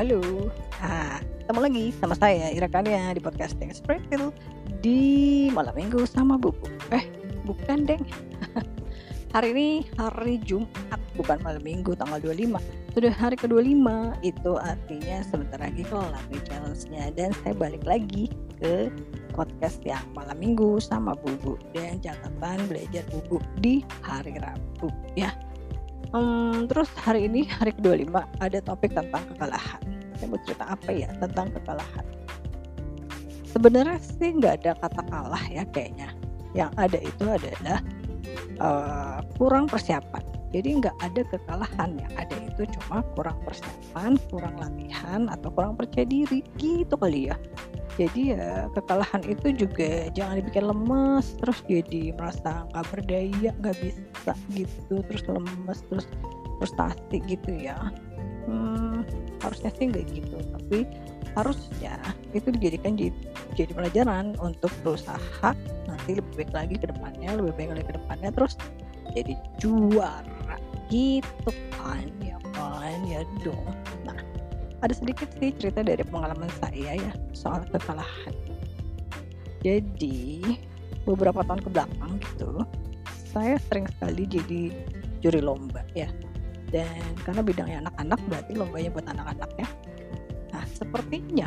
halo. Nah, ketemu lagi sama saya Ira Kania di podcasting Spreadfield di malam minggu sama Bubu. Eh, bukan deng. hari ini hari Jumat, bukan malam minggu tanggal 25. Sudah hari ke-25, itu artinya sebentar lagi kelar nih challenge-nya. Dan saya balik lagi ke podcast yang malam minggu sama Bubu. Dan catatan belajar Bubu di hari Rabu ya Hmm, terus hari ini hari ke-25 ada topik tentang kekalahan. Saya mau cerita apa ya tentang kekalahan. Sebenarnya sih nggak ada kata kalah ya kayaknya. Yang ada itu adalah uh, kurang persiapan. Jadi nggak ada kekalahan yang ada itu cuma kurang persiapan, kurang latihan atau kurang percaya diri gitu kali ya jadi ya kekalahan itu juga jangan dibikin lemes terus jadi merasa nggak berdaya nggak bisa gitu terus lemes terus frustasi gitu ya. Hmm, harusnya sih nggak gitu tapi harusnya itu dijadikan jadi, jadi pelajaran untuk berusaha nanti lebih baik lagi ke depannya lebih baik lagi ke depannya terus jadi juara gitu kan ya kan? Ya dong. Nah ada sedikit sih cerita dari pengalaman saya ya soal kekalahan. Jadi beberapa tahun ke belakang gitu, saya sering sekali jadi juri lomba ya. Dan karena bidangnya anak-anak berarti lombanya buat anak-anak ya. Nah sepertinya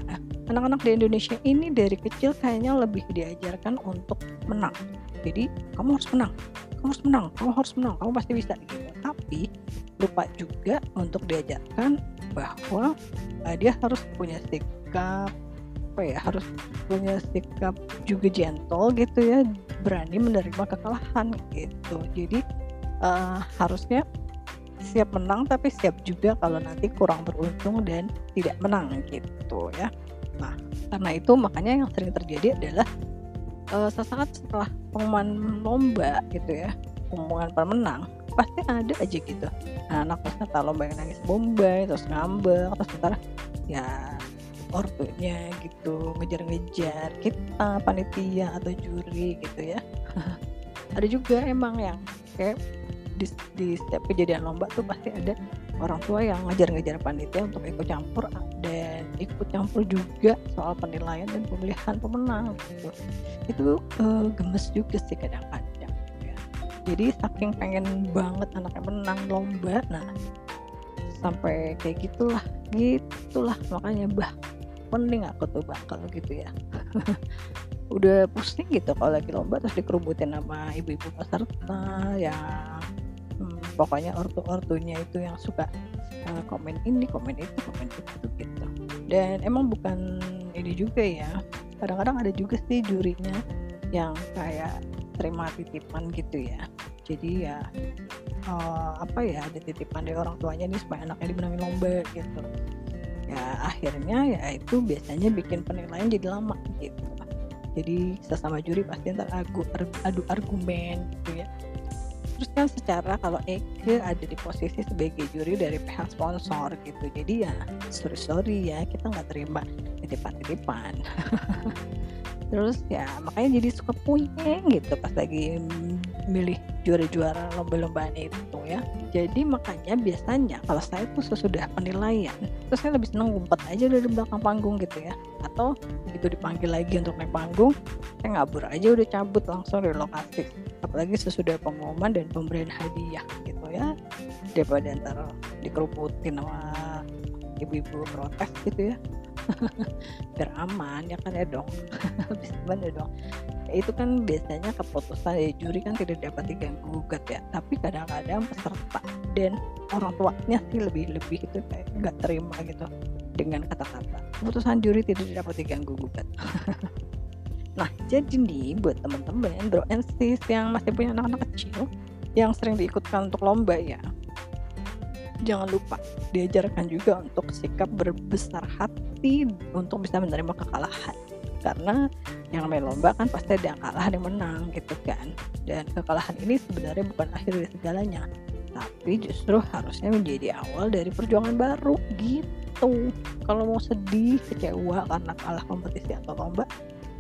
anak-anak di Indonesia ini dari kecil kayaknya lebih diajarkan untuk menang. Jadi kamu harus menang, kamu harus menang, kamu harus menang, kamu pasti bisa gitu. Tapi lupa juga untuk diajarkan bahwa uh, dia harus punya sikap apa ya harus punya sikap juga gentle gitu ya berani menerima kekalahan gitu. Jadi uh, harusnya siap menang tapi siap juga kalau nanti kurang beruntung dan tidak menang gitu ya. Nah karena itu makanya yang sering terjadi adalah uh, sesaat setelah pengumuman lomba gitu ya pengumuman pemenang pasti ada aja gitu. Nah, anak peserta lomba yang nangis bombay terus ngambek terus sebentar ya ortunya gitu ngejar-ngejar kita panitia atau juri gitu ya. Ada juga emang yang kayak di, di setiap kejadian lomba tuh pasti ada orang tua yang ngejar-ngejar panitia untuk ikut campur dan ikut campur juga soal penilaian dan pemilihan pemenang gitu. Itu uh, gemes juga sih kadang-kadang jadi saking pengen banget anaknya menang lomba nah sampai kayak gitulah gitulah makanya bah penting aku tuh bah kalau gitu ya. Udah pusing gitu kalau lagi lomba terus dikerubutin sama ibu-ibu peserta ya hmm, pokoknya ortu-ortunya itu yang suka uh, komen ini komen itu komen itu gitu. Dan emang bukan ini juga ya kadang-kadang ada juga sih jurinya yang kayak terima titipan gitu ya. Jadi ya uh, apa ya ada titipan dari orang tuanya nih supaya anaknya dimenangin lomba gitu. Ya akhirnya ya itu biasanya bikin penilaian jadi lama gitu. Jadi sesama juri pasti ntar adu, adu argumen gitu ya. Terus kan secara kalau Eke ada di posisi sebagai juri dari pihak sponsor gitu. Jadi ya sorry sorry ya kita nggak terima titipan titipan terus ya makanya jadi suka punya gitu pas lagi milih juara-juara lomba-lombaan itu ya. Jadi makanya biasanya kalau saya tuh sesudah penilaian terus saya lebih senang ngumpet aja dari belakang panggung gitu ya. Atau begitu dipanggil lagi untuk naik panggung saya ngabur aja udah cabut langsung dari lokasi. Apalagi sesudah pengumuman dan pemberian hadiah gitu ya. Daripada ntar dikeruputin sama ibu-ibu protes gitu ya biar aman ya kan ya dong. Bisa ya dong. Itu kan biasanya keputusan dari juri kan tidak dapat diganggu gugat ya. Tapi kadang-kadang peserta dan orang tuanya sih lebih lebih itu kayak nggak terima gitu dengan kata-kata. Keputusan juri tidak dapat diganggu gugat. Nah jadi nih buat teman-teman bro and sis yang masih punya anak-anak kecil yang sering diikutkan untuk lomba ya. Jangan lupa diajarkan juga untuk sikap berbesar hati untuk bisa menerima kekalahan. Karena yang main lomba kan pasti ada yang kalah ada yang menang gitu kan. Dan kekalahan ini sebenarnya bukan akhir dari segalanya tapi justru harusnya menjadi awal dari perjuangan baru gitu. Kalau mau sedih kecewa karena kalah kompetisi atau lomba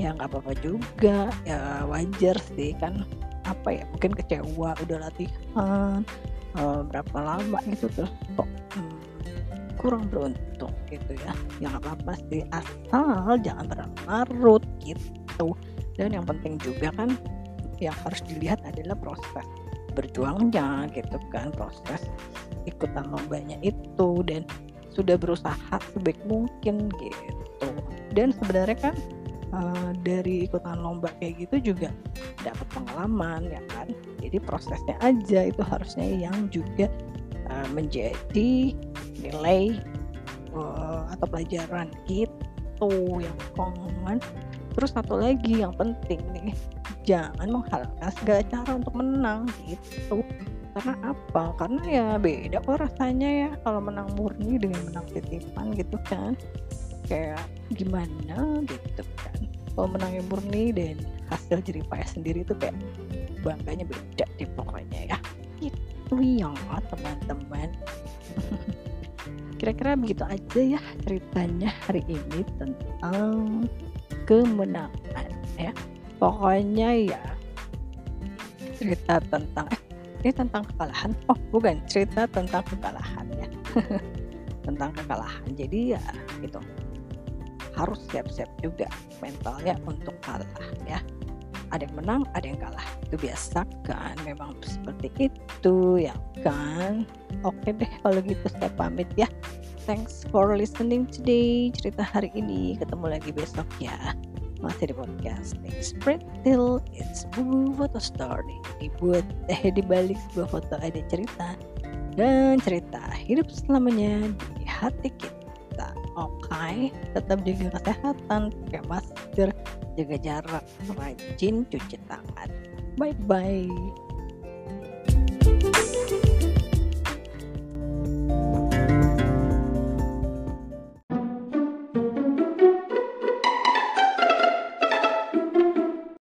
ya nggak apa-apa juga. Ya wajar sih kan apa ya mungkin kecewa udah latihan uh, berapa lama gitu terus kok hmm, kurang beruntung gitu ya. Yang apa-apa sih asal jangan berlarut gitu. Dan yang penting juga kan yang harus dilihat adalah proses berjuangnya gitu kan proses ikutan lombanya itu dan sudah berusaha sebaik mungkin gitu. Dan sebenarnya kan uh, dari ikutan lomba kayak gitu juga dapat pengalaman ya kan. Jadi prosesnya aja itu harusnya yang juga uh, menjadi nilai uh, pelajaran gitu yang kongan terus satu lagi yang penting nih jangan menghalalkan segala cara untuk menang gitu. Karena apa? Karena ya beda kok rasanya ya kalau menang murni dengan menang titipan gitu kan. Kayak gimana gitu kan. Kalau menangnya murni dan hasil jeripaya sendiri itu kayak bangganya beda deh pokoknya ya. Itu yang teman-teman kira-kira begitu aja ya ceritanya hari ini tentang kemenangan ya. Pokoknya ya cerita tentang eh ini tentang kekalahan. Oh bukan cerita tentang kekalahan ya. Tentang kekalahan. Jadi ya itu harus siap-siap juga mentalnya untuk kalah ya. Ada yang menang ada yang kalah. Itu biasa kan memang seperti itu ya kan? Oke deh kalau gitu saya pamit ya. Thanks for listening today cerita hari ini. Ketemu lagi besok ya. Masih di podcast Spread Till It's Boo Photo Story. Dibuat eh di balik sebuah foto ada cerita. Dan cerita hidup selamanya di hati kita. Oke okay? tetap jaga kesehatan pakai masker jaga jarak rajin cuci tangan. Bye bye